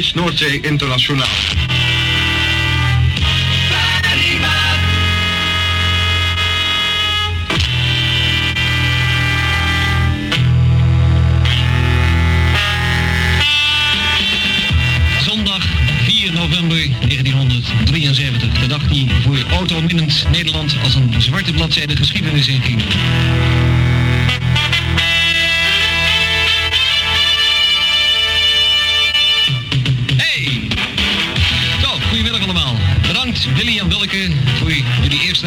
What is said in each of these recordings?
Noordzee Internationaal. Zondag 4 november 1973. De dag die voor autominnend Nederland als een zwarte bladzijde geschiedenis inging.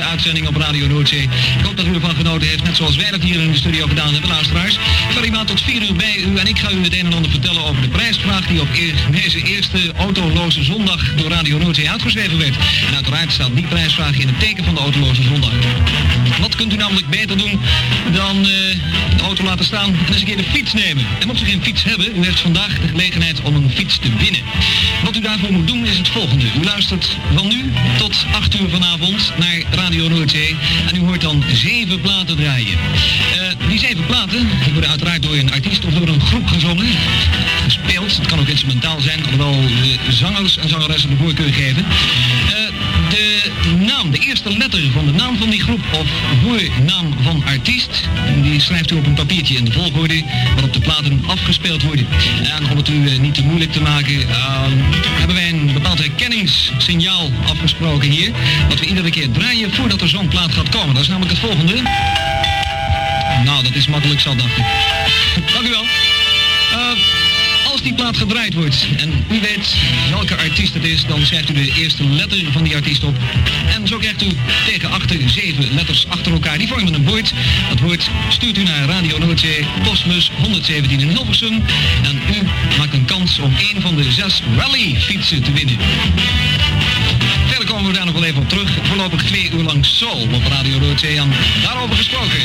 Uitzending op Radio Noordzee. Ik hoop dat u ervan genoten heeft, net zoals wij dat hier in de studio gedaan hebben, luisteraars. Maand tot 4 uur bij u en ik ga u het een en ander vertellen over de prijsvraag die op deze eerste autoloze zondag door Radio Noordzee uitgeschreven werd. En uiteraard staat die prijsvraag in het teken van de autoloze zondag. Wat kunt u namelijk beter doen dan eh, de auto laten staan en eens een keer de fiets nemen? En mocht u geen fiets hebben, u heeft vandaag de gelegenheid om een fiets te winnen. Wat u daarvoor moet doen is het volgende. U luistert van nu tot 8 uur vanavond naar Radio Noordzee en u hoort dan zeven platen draaien. Eh, die zeven platen die worden uiteraard door een artiest of door een groep gezongen, gespeeld. Het kan ook instrumentaal zijn, alhoewel de zangers en zangeressen de voorkeur geven. Eh, de naam, de eerste letter van de naam van die groep of voornaam van artiest, die schrijft u op een papiertje in de volgorde waarop de platen afgespeeld worden. En om het u eh, niet te moeilijk te maken, eh, hebben wij een bepaald herkenningssignaal afgesproken hier, wat we iedere keer draaien voordat er zo'n plaat gaat komen. Dat is namelijk het volgende. Nou, dat is makkelijk zat, dacht ik. Dank u wel. Eh, als die plaat gedraaid wordt en u weet welke artiest het is, dan schrijft u de eerste letter van die artiest op. En zo krijgt u tegen achter zeven letters achter elkaar. Die vormen een woord. Dat woord stuurt u naar Radio Noordzee, postbus 117 in Hilversum. En u maakt een kans om een van de zes rally-fietsen te winnen. Wel even op terug. Voorlopig twee uur lang Soul op Radio. En daarover gesproken.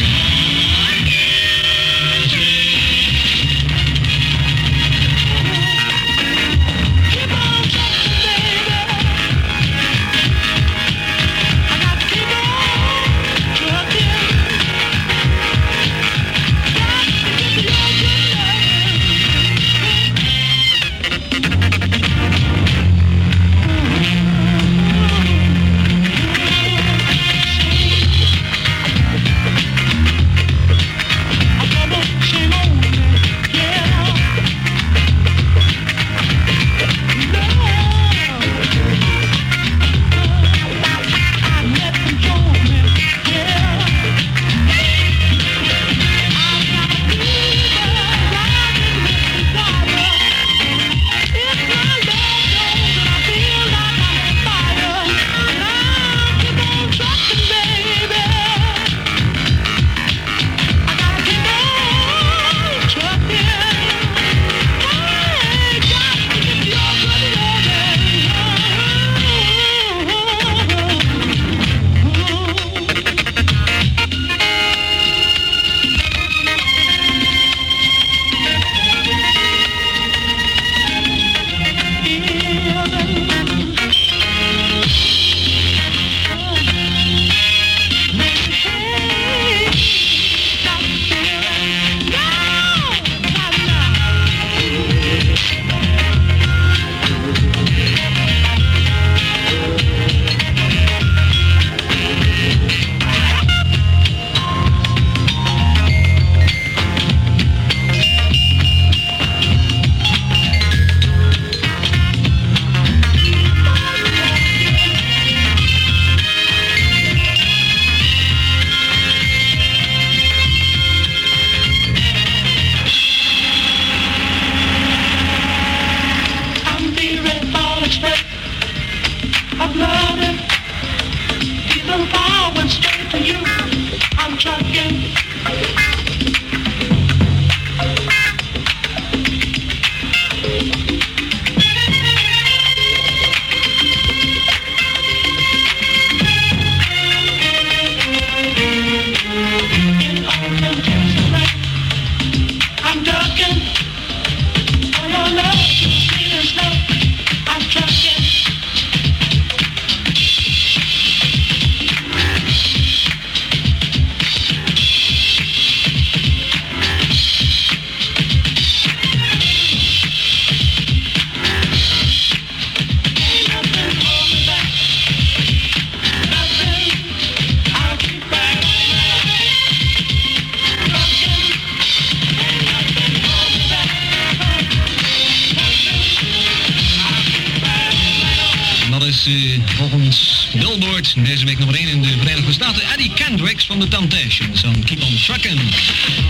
Uh, volgens Billboard deze week nummer 1 in de Verenigde Staten. Eddie Kendricks van de Temptations. Dan Keep on Truckin'.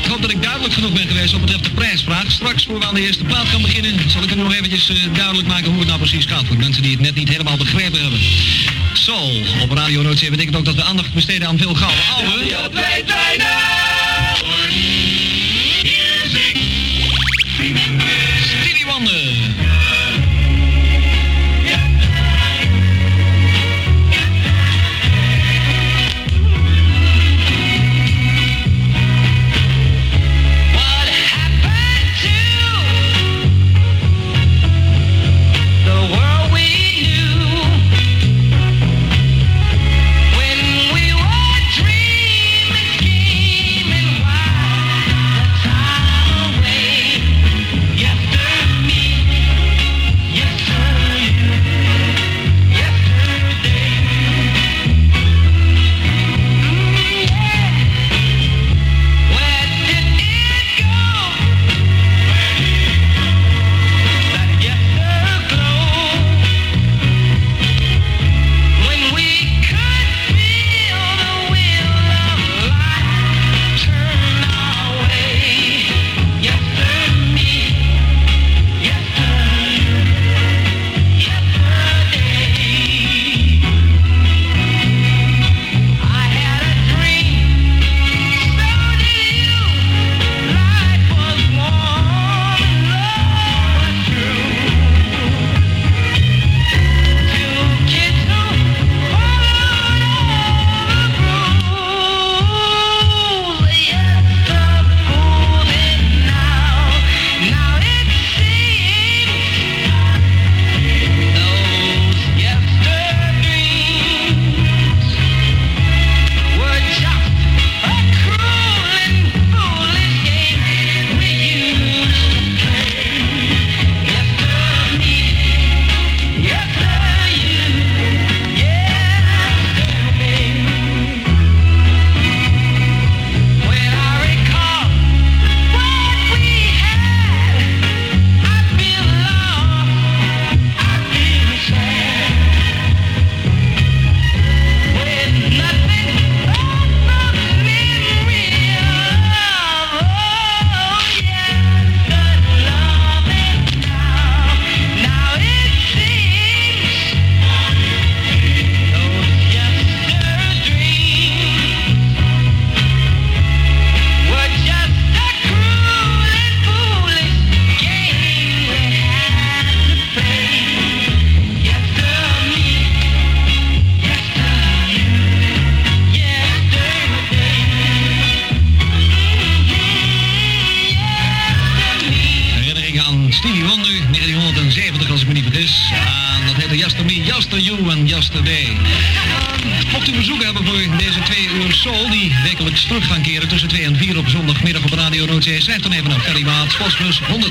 Ik hoop dat ik duidelijk genoeg ben geweest wat betreft de prijsvraag. Straks, voor we aan de eerste plaat kan beginnen, zal ik hem nog eventjes uh, duidelijk maken hoe het nou precies gaat. Voor mensen die het net niet helemaal begrepen hebben. Soul op Radio Noordzee betekent ook dat we aandacht besteden aan veel gouden oude... Stevie Wonder.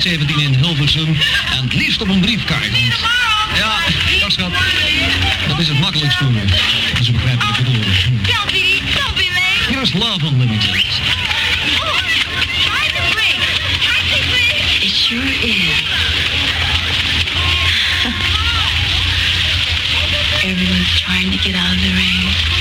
117 in Hilversum. En het liefst op een briefkaart. Ja, dat schat. Dat is het makkelijkst voor me. Ze begrijpen wat ik bedoel. Here's Love Unlimited. It sure is. Everyone's trying to get out of the rain.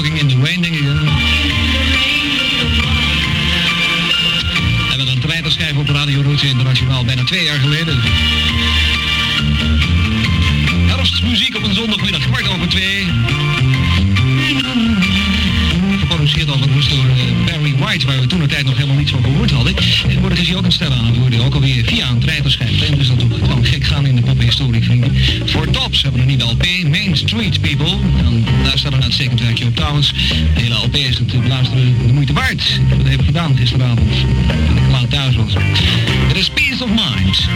walking in the rain, denk ik. Een trein te schrijven op Radio Roosje Internationaal bijna twee jaar geleden. Herfstmuziek op een zondagmiddag kwart over twee geproduceerd overigens door Barry White, waar we toen de tijd nog helemaal niets van gehoord hadden. En morgen is hij ook een stel aan het worden, ook alweer via een treiterschijf. En dus dat toch gewoon gek gaan in de poppenhistorie, vrienden. Voor Tops hebben we een nieuwe LP, Main Street People. En daar staat een uitstekend werkje op trouwens. De hele LP is het luisteren de moeite waard. Ik hebben gedaan gisteravond. Ik laat thuis was. Het is Peace of Mind.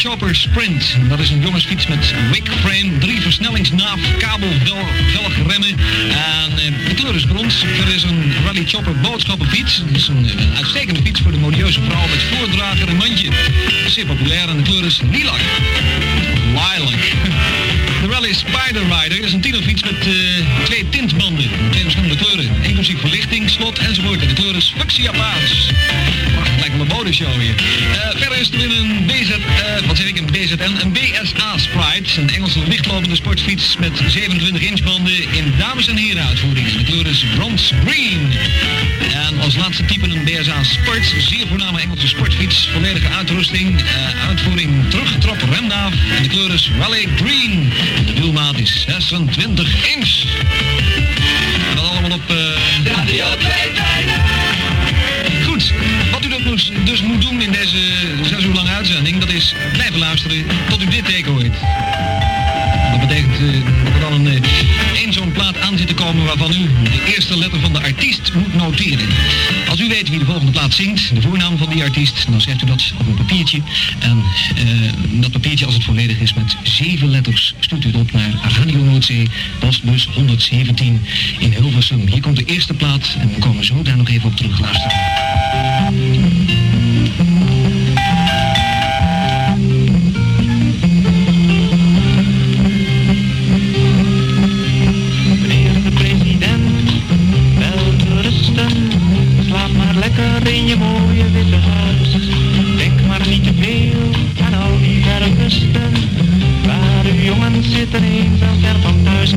Chopper Sprint. Dat is een jongensfiets met wick frame, drie versnellingsnaaf, kabel, vel, velgremmen. En eh, de kleur is brons. Er is een Rally Chopper boodschappenfiets. Dat is een, een uitstekende fiets voor de modieuze vrouw met voordrager en mandje. Zeer populair en de kleur is lilac. Lilac. Rally Spider Rider is een tienerfiets met eh, twee tintbanden. Twee verschillende kleuren. Inclusief verlichting, slot enzovoort. En de kleur is fuchsia paars. Wacht, lijkt wel een modeshow hier. Eh, verder is er een BZ, eh, wat zeg ik, een BZN, een BSA Sprite. Een Engelse lichtlopende sportfiets met 27 inch banden in dames en heren uitvoering. De kleur is bronze green. En als laatste type een BSA Sport, zeer voorname Engelse sportfiets. Volledige uitrusting, uitvoering teruggetrokken remnaaf. En de kleur is Rally Green. De wielmaat is 26 inch. En dat allemaal op... eh, Goed, wat u dus, dus moet doen in deze zes uur lange uitzending, dat is blijven luisteren tot u dit teken hoort. Dat betekent eh, dat dan een, eh, te komen waarvan u de eerste letter van de artiest moet noteren. Als u weet wie de volgende plaat zingt, de voornaam van die artiest, dan schrijft u dat op een papiertje. En eh, dat papiertje, als het volledig is met zeven letters, stuurt u het op naar Radio Noordzee, postbus 117 in Hilversum. Hier komt de eerste plaat en we komen zo daar nog even op terug luisteren. Zitten eenzaam ver van thuis.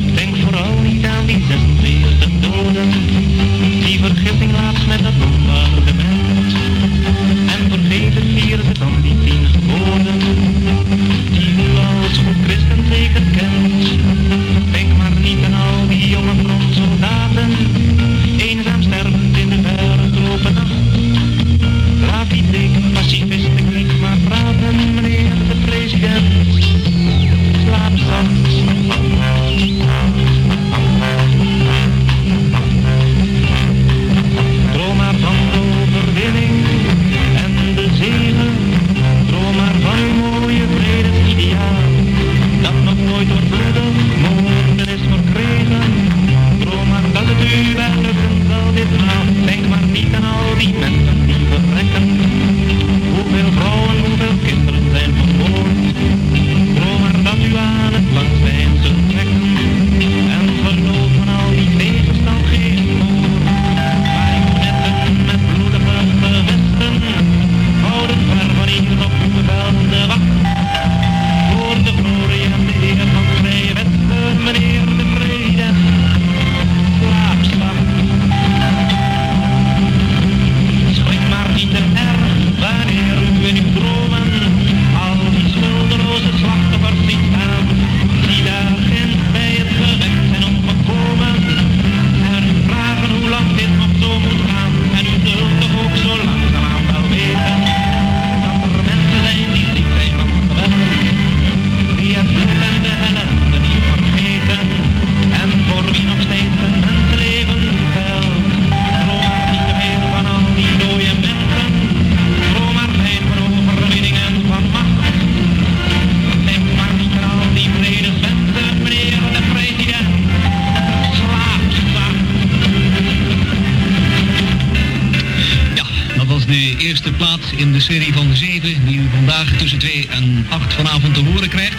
In de serie van zeven die u vandaag tussen 2 en 8 vanavond te horen krijgt.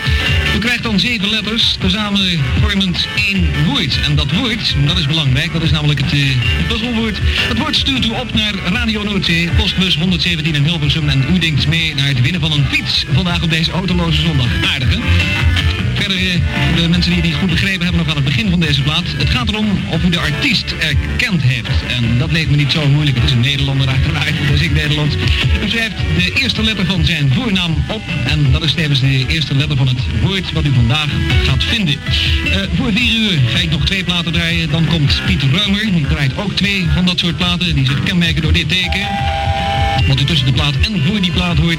U krijgt dan zeven letters, tezamen vormend één woord. En dat woord, dat is belangrijk, dat is namelijk het, eh, puzzelwoord. Het woord stuurt u op naar Radio Noordzee, postbus 117 in Hilversum. En u denkt mee naar het winnen van een fiets vandaag op deze autoloze zondag. Aardig hè? Verder, eh, de mensen die het niet goed begrepen hebben, nog aan het begin van deze plaat. Het gaat erom of u de artiest erkend heeft. En dat leek me niet zo moeilijk. Het is een Nederlander uiteraard, dus ik Nederlands. U schrijft de eerste letter van zijn voornaam op. En dat is tevens de eerste letter van het woord wat u vandaag gaat vinden. Eh, voor vier uur ga ik nog twee platen draaien. Dan komt Piet Ruimer. Die draait ook twee van dat soort platen. Die zich kenmerken door dit teken. Wat u tussen de plaat en voor die plaat hoort.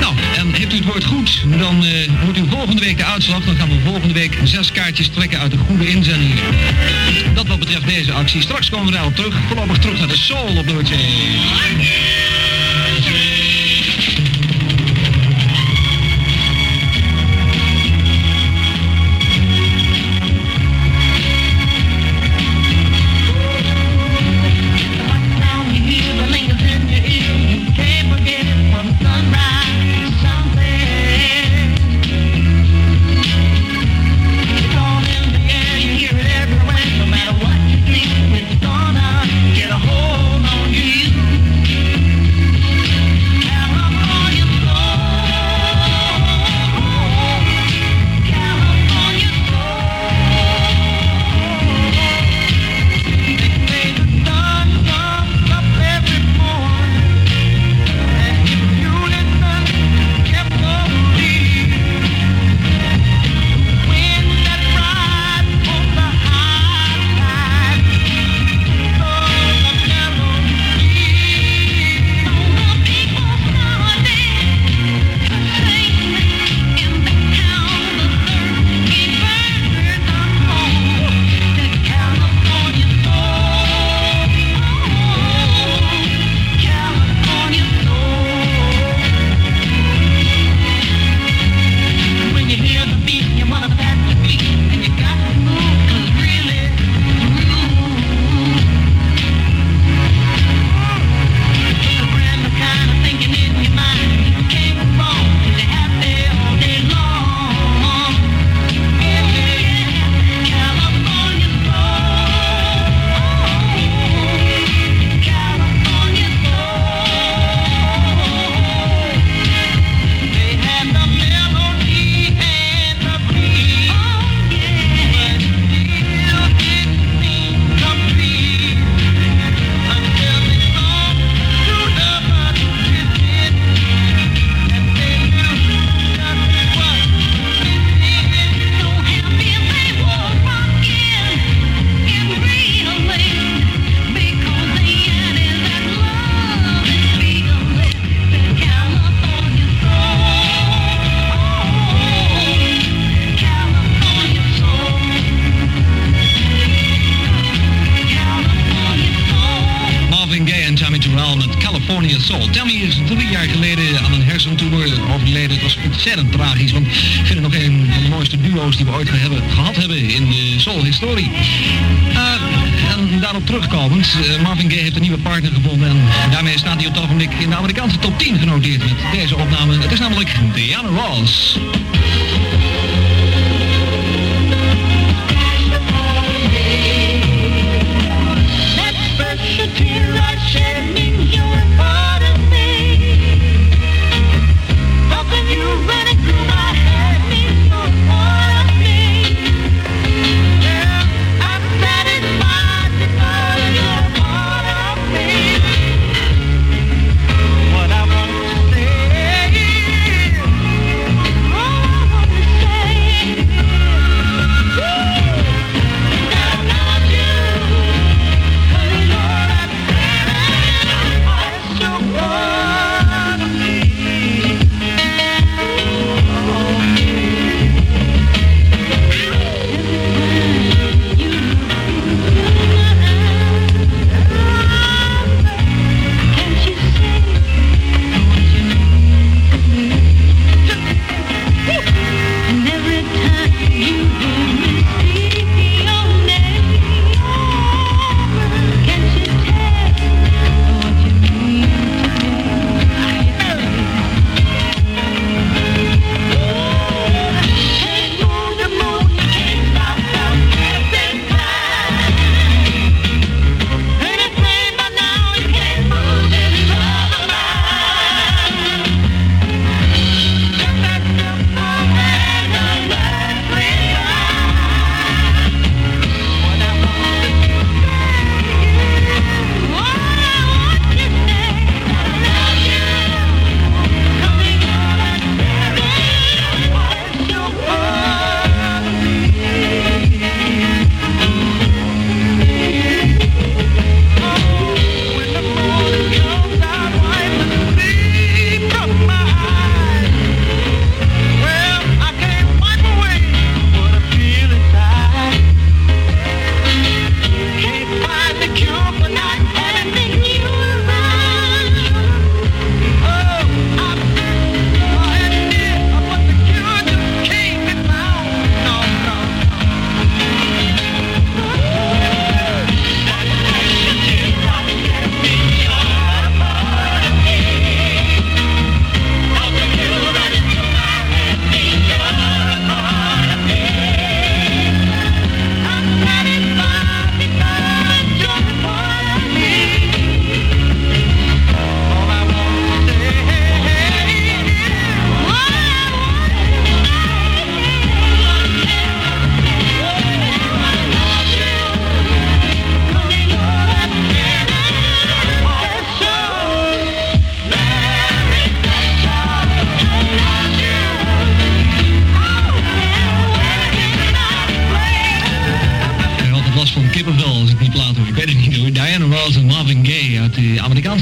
Nou, en heeft u het woord goed, dan eh hoort u volgende week de uitslag. Dan gaan we volgende week zes kaartjes trekken uit de goede inzendingen. Dat wat betreft deze actie. Straks komen we daarop terug. Voorlopig terug naar de Soul op Noordzee. Ontzettend tragisch, want ik vind het nog een van de mooiste duo's die we ooit hebben, gehad hebben in de soul-historie. Eh, en daarop terugkomend, eh, Marvin Gaye heeft een nieuwe partner gevonden en daarmee staat hij op het ogenblik in de Amerikaanse top 10 genoteerd met deze opname. Het is namelijk Diana Ross.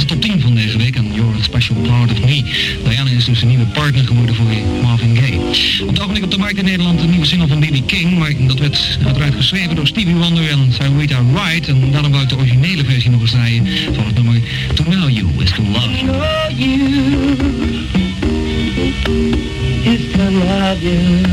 Top 10 van deze week. En You're a Special Part of Me. Diana is dus een nieuwe partner geworden voor Marvin Gaye. Op het ogenblik op de markt in Nederland een nieuwe single van B.B. King. Maar dat werd uiteraard geschreven door Stevie Wonder en Sarita Wright. En daarom wou ik de originele versie nog eens draaien van het nummer To Know You Is To Love you is to love you,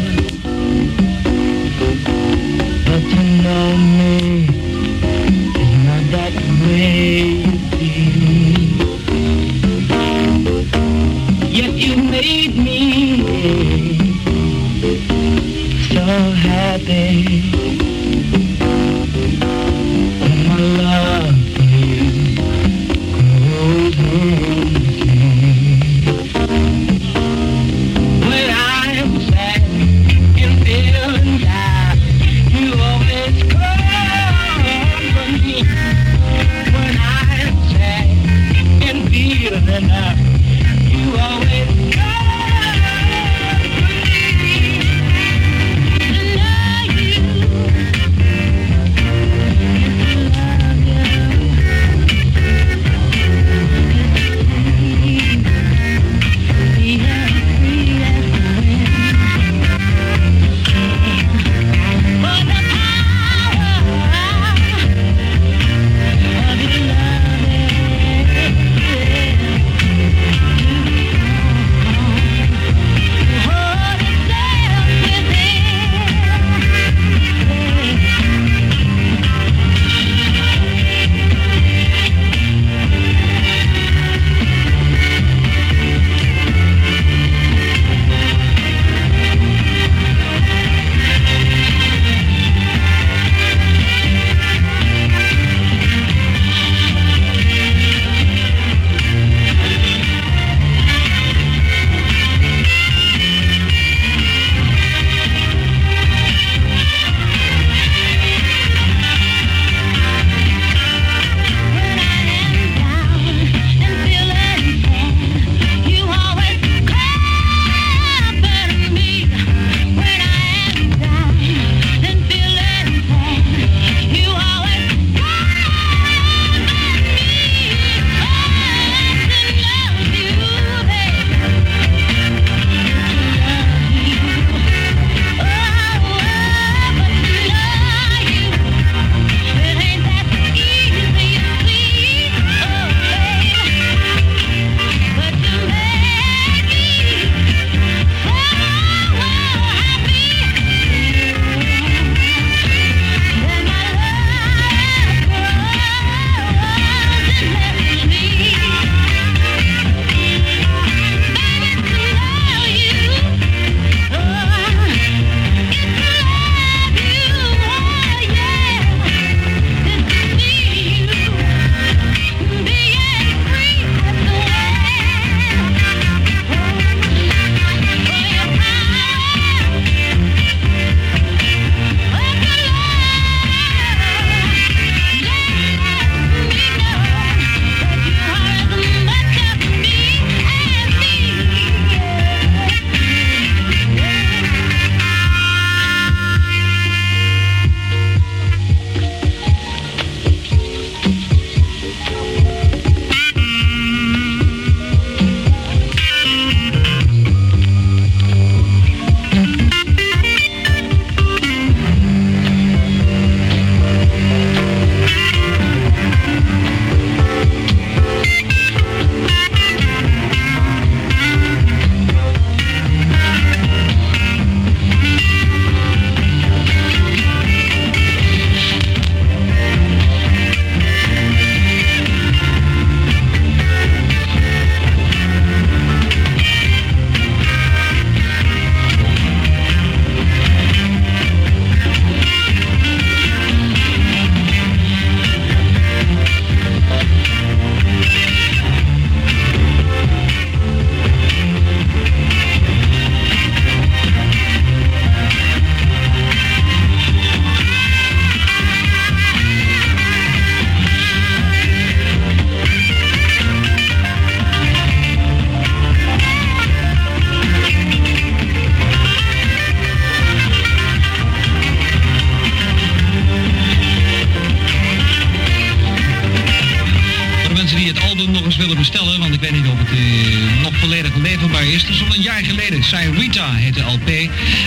bestellen, want ik weet niet of het eh, nog volledig leverbaar is. Het is al een jaar geleden. Cyrita heet de LP.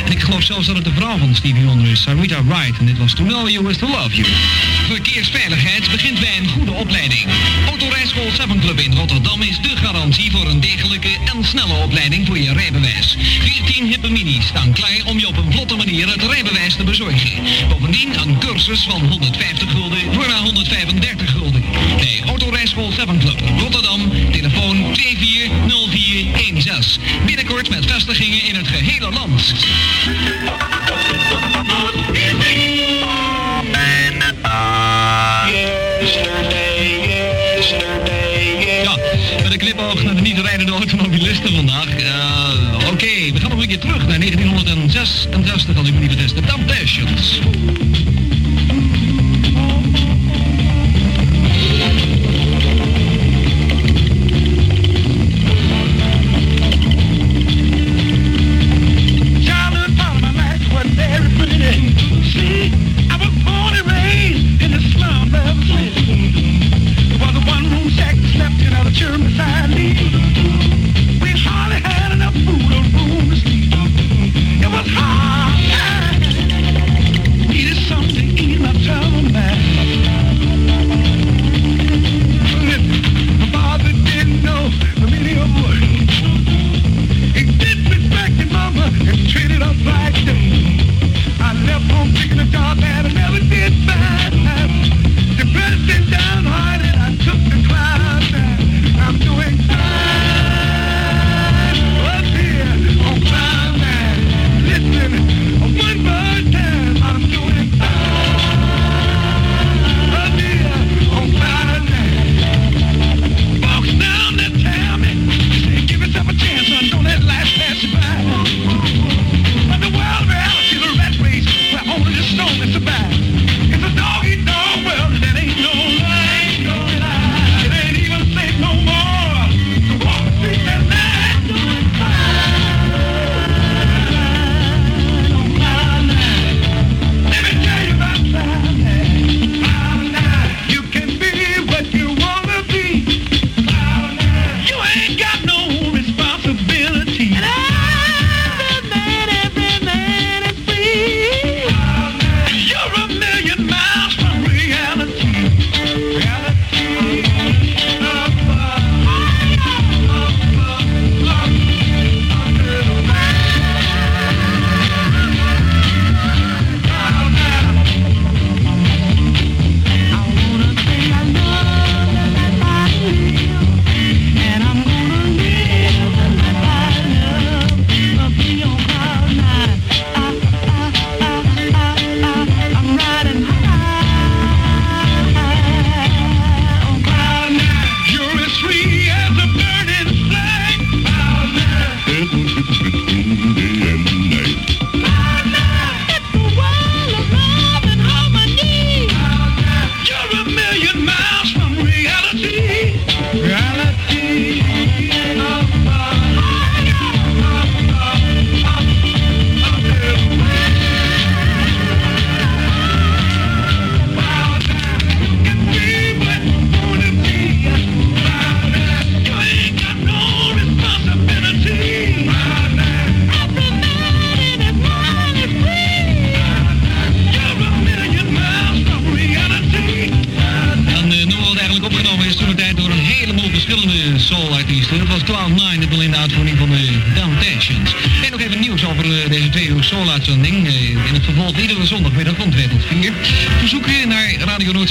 En ik geloof zelfs dat het de vrouw van Stevie Wonder is. Cyrita Wright. En dit was To Know You Is To Love You. Verkeersveiligheid begint bij een goede opleiding. Autorijschool 7 Club in Rotterdam is de garantie voor een degelijke en snelle opleiding voor je rijbewijs. 14 hippe minis staan klaar om je op een vlotte manier het rijbewijs te bezorgen. Bovendien een cursus van 150 gulden voor maar 135 gulden. Bij Autorijschool 7 Rotterdam, telefoon 240416. Binnenkort met vestigingen in het gehele land. Ja, met een knipoog naar de niet rijdende automobilisten vandaag. Eh, Oké, we gaan nog een keer terug naar 1966 als ik me niet vergis. De Temptations.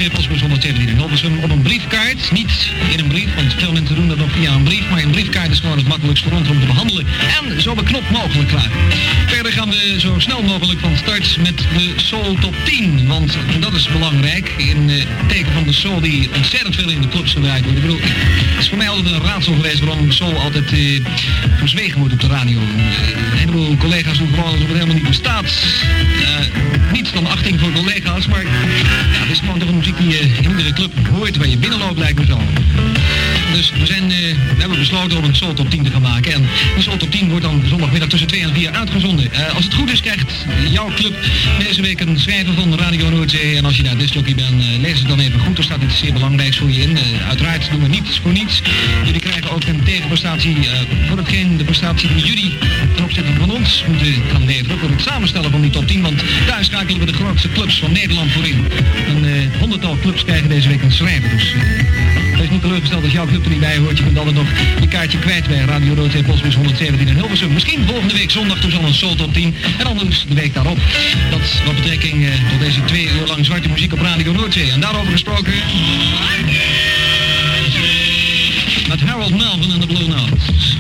Noordzee Postbus 117 in Hilversum op een briefkaart. Niet in een brief, want veel mensen doen dat nog via een brief. Maar een briefkaart is gewoon het makkelijkst voor ons om te behandelen. En zo beknopt mogelijk klaar. Verder gaan we zo snel mogelijk van start met de Soul Top 10. Want dat is belangrijk in eh, het teken van de Soul die ontzettend veel in de clubs gedraaid wordt. Ik bedoel, het is voor mij altijd een raadsel geweest waarom Soul altijd eh, verzwegen wordt op de radio. Een heleboel collega's doen gewoon alsof het helemaal niet bestaat. Eh, dan achting voor collega's, maar ja, het is gewoon toch een muziek die je in iedere club hoort waar je binnenloopt lijkt me zo. dus we, zijn, eh, we hebben besloten om een Soul Top 10 te gaan maken. En die Soul Top 10 wordt dan zondagmiddag tussen 2 en 4 uitgezonden. Eh, als het goed is krijgt jouw club deze week een schrijver van Radio Noordzee. En als je daar disjockey bent, eh, lees het dan even goed. Er staat iets zeer belangrijks voor je in. Eh, uiteraard doen we niets voor niets. Jullie krijgen ook een tegenprestatie eh, voor hetgeen de prestatie die jullie ten opzichte van ons moeten gaan leveren. Voor het samenstellen van die top 10. Want daar schakelen we de grootste clubs van Nederland voor in. Een eh, honderdtal clubs krijgen deze week een schrijver. Dus eh, wees niet teleurgesteld als jouw club er niet bij hoort. Je kunt altijd nog je kaartje kwijt bij Radio Noordzee Postbus 117 in Hilversum. Misschien volgende week zondag toen zal een Soul Top 10. En anders de week daarop. Dat wat betrekking eh, tot deze twee uur lang zwarte muziek op Radio Noordzee. En daarover gesproken... Met Harold Melvin en de Blue Notes.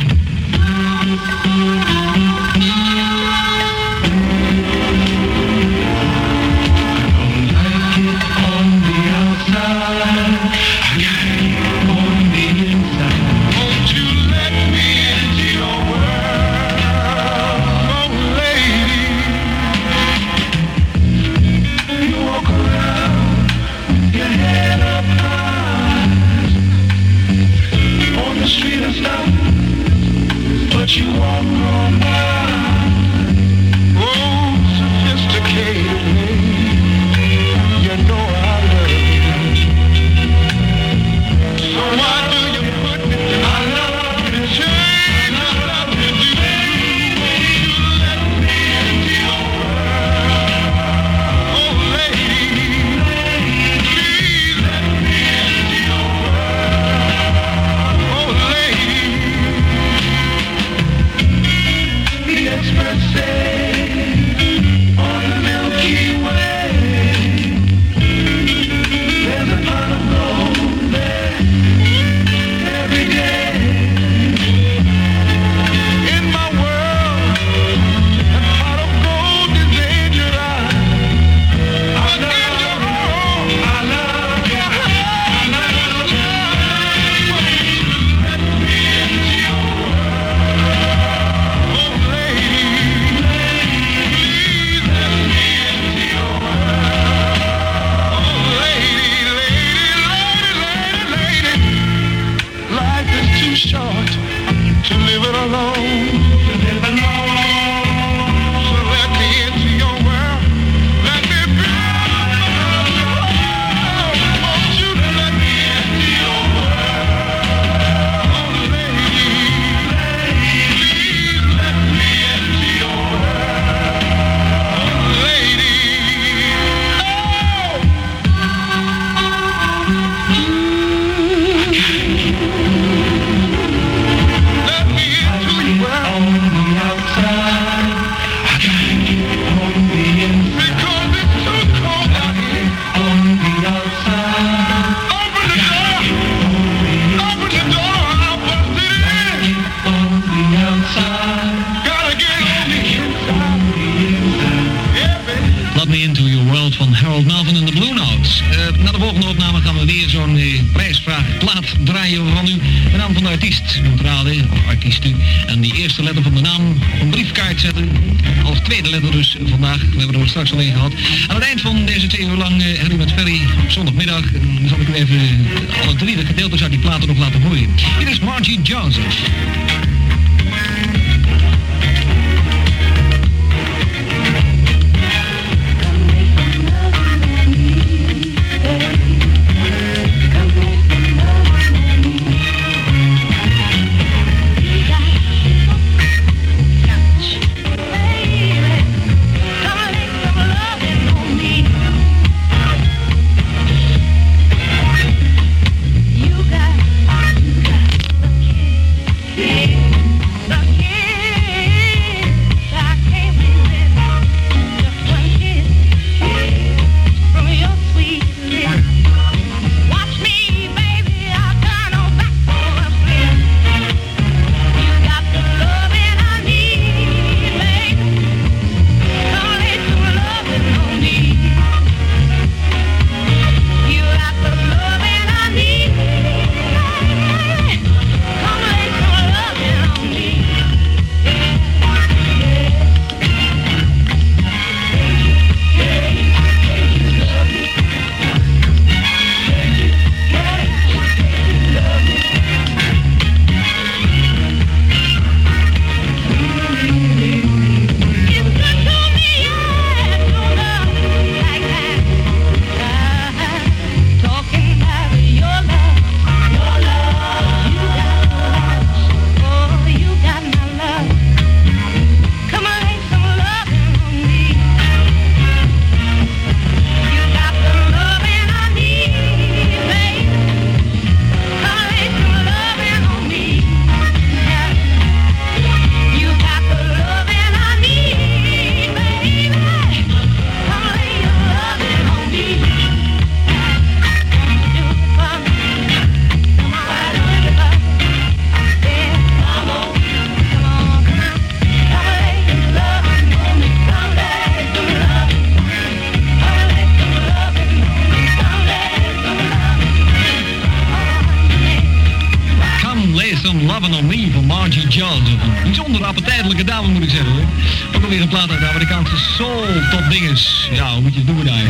Appetijtelijke dame moet ik zeggen hoor. Ook alweer een plaat uit de Amerikaanse soul top dinges. Ja, hoe moet je het doen daar?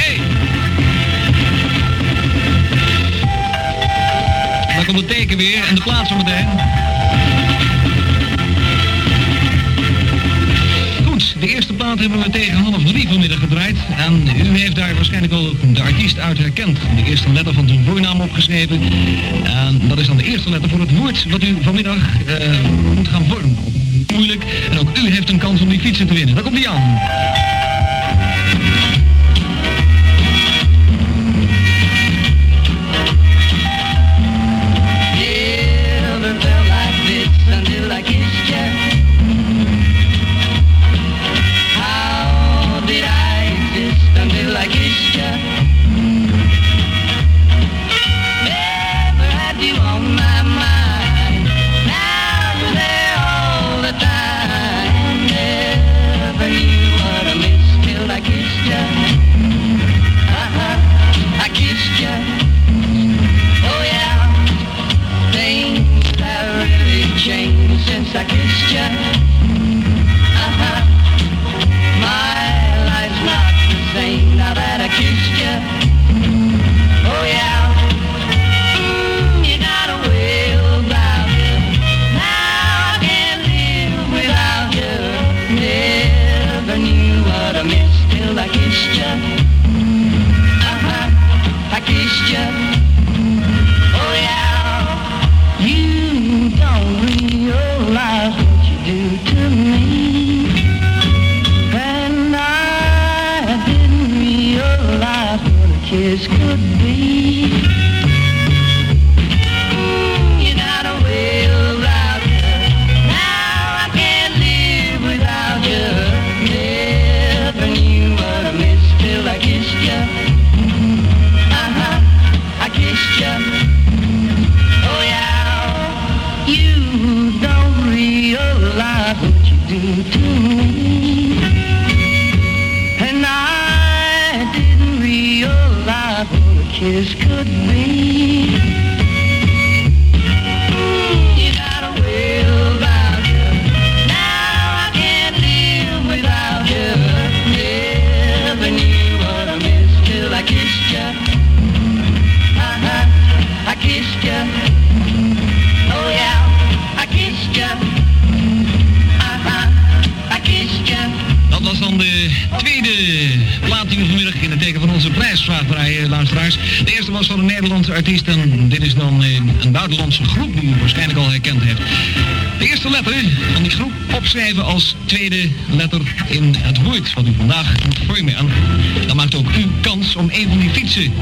Hey! Daar komt het teken weer en de plaats zometeen. Goed, de eerste plaat hebben we tegen half drie vanmiddag gedraaid. En u heeft daar waarschijnlijk wel de artiest uit herkend. De eerste letter van zijn voornaam opgeschreven. En dat is dan de eerste letter voor het woord wat u vanmiddag eh, moet gaan vormen. Moeilijk. En ook u heeft een kans om die fietsen te winnen. Daar komt die aan.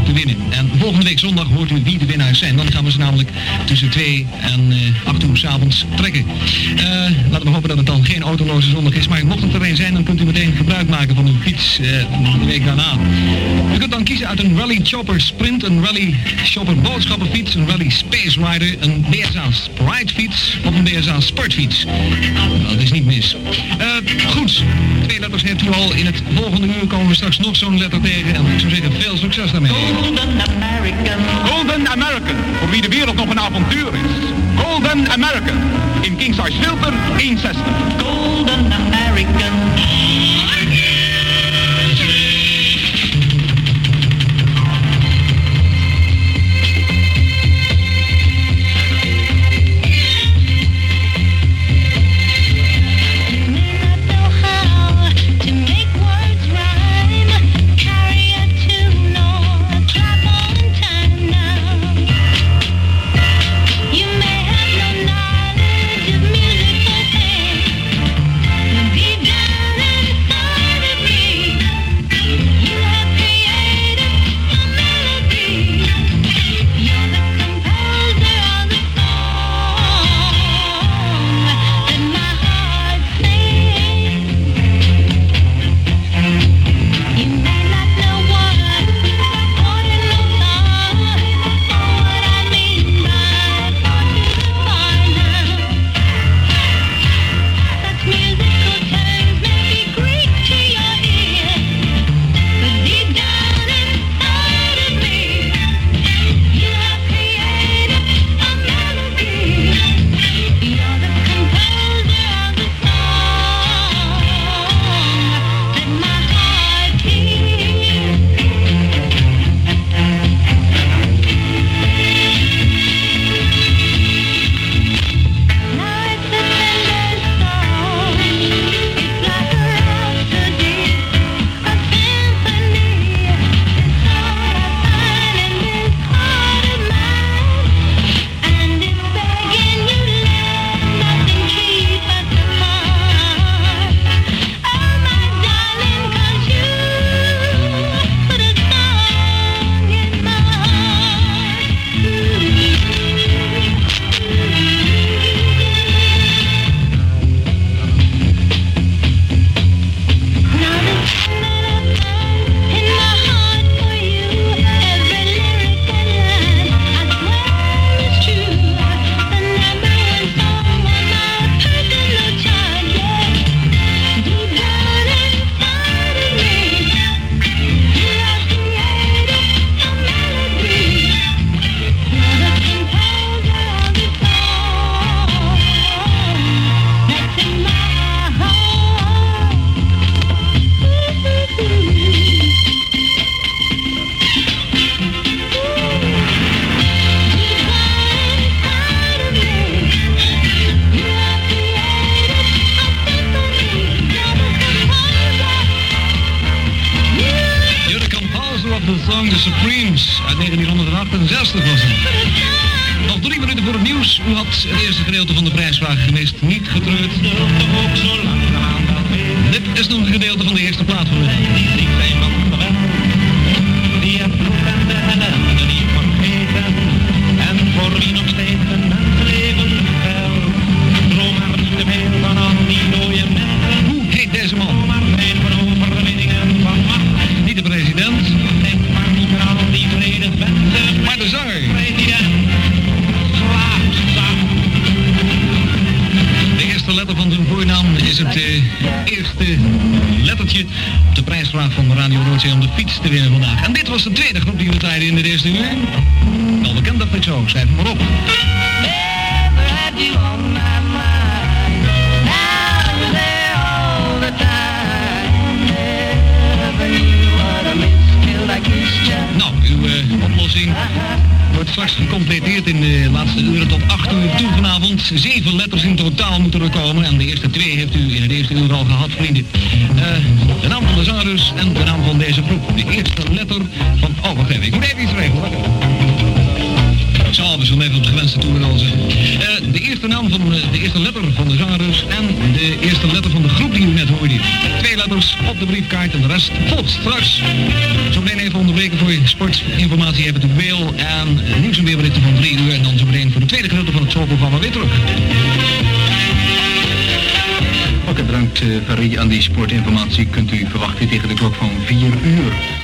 Te winnen. En volgende week zondag hoort u wie de winnaars zijn. Dan gaan we ze namelijk tussen 2 en eh 8 uur s'avonds trekken. Eh, laten we hopen dat het dan geen autoloze zondag is. Maar mocht het er een zijn, dan kunt u meteen gebruik maken van uw fiets eh, de week daarna. U kunt dan kiezen uit een Rally Chopper Sprint, een Rally Chopper boodschappenfiets, een Rally Space Rider, een BSA Sprite fiets of een BSA Sportfiets. Dat is niet mis. Eh, goed, twee letters heeft u al. In het volgende uur komen we straks nog zo'n letter tegen. En ik zou zeggen, veel succes daarmee. Golden American. Golden American, voor wie de wereld nog een avontuur is. Golden American, in King Size Filter 160. Golden American. The Supremes uit 1968 was het. Nog drie minuten voor het nieuws. U had het eerste gedeelte van de prijsvraag gemist. Niet getreurd. Dit is nog een gedeelte van de eerste plaat voor u. prijsvraag van Radio Noordzee om de fiets te winnen vandaag. En dit was de tweede groep die we tijden in de eerste uur. Wel bekend dat zo, schrijf hem maar op. Nou, uw eh, oplossing wordt straks gecompleteerd in de laatste uren tot 8 uur toe vanavond. Zeven letters in totaal moeten er komen en de eerste twee heeft u in het eerste uur al gehad, vrienden. Eh, de naam van de zangers en de naam van deze groep. De eerste letter van... Oh, wacht even, ik moet even iets regelen. Zo, we op de gewenste toer rozen. Eh, de eerste naam van eh, de eerste letter van de zangers en de eerste letter van de groep die u net hoorde. Twee letters op de briefkaart en de rest volgt straks. Zo meteen even onderbreken voor je sportinformatie hebben het mail en eh, nieuws en weerberichten van drie uur en dan zo meteen voor de tweede gedeelte van het showprogramma weer terug. Ook bedankt, uh, Paris. Aan die sportinformatie kunt u verwachten tegen de klok van 4 uur.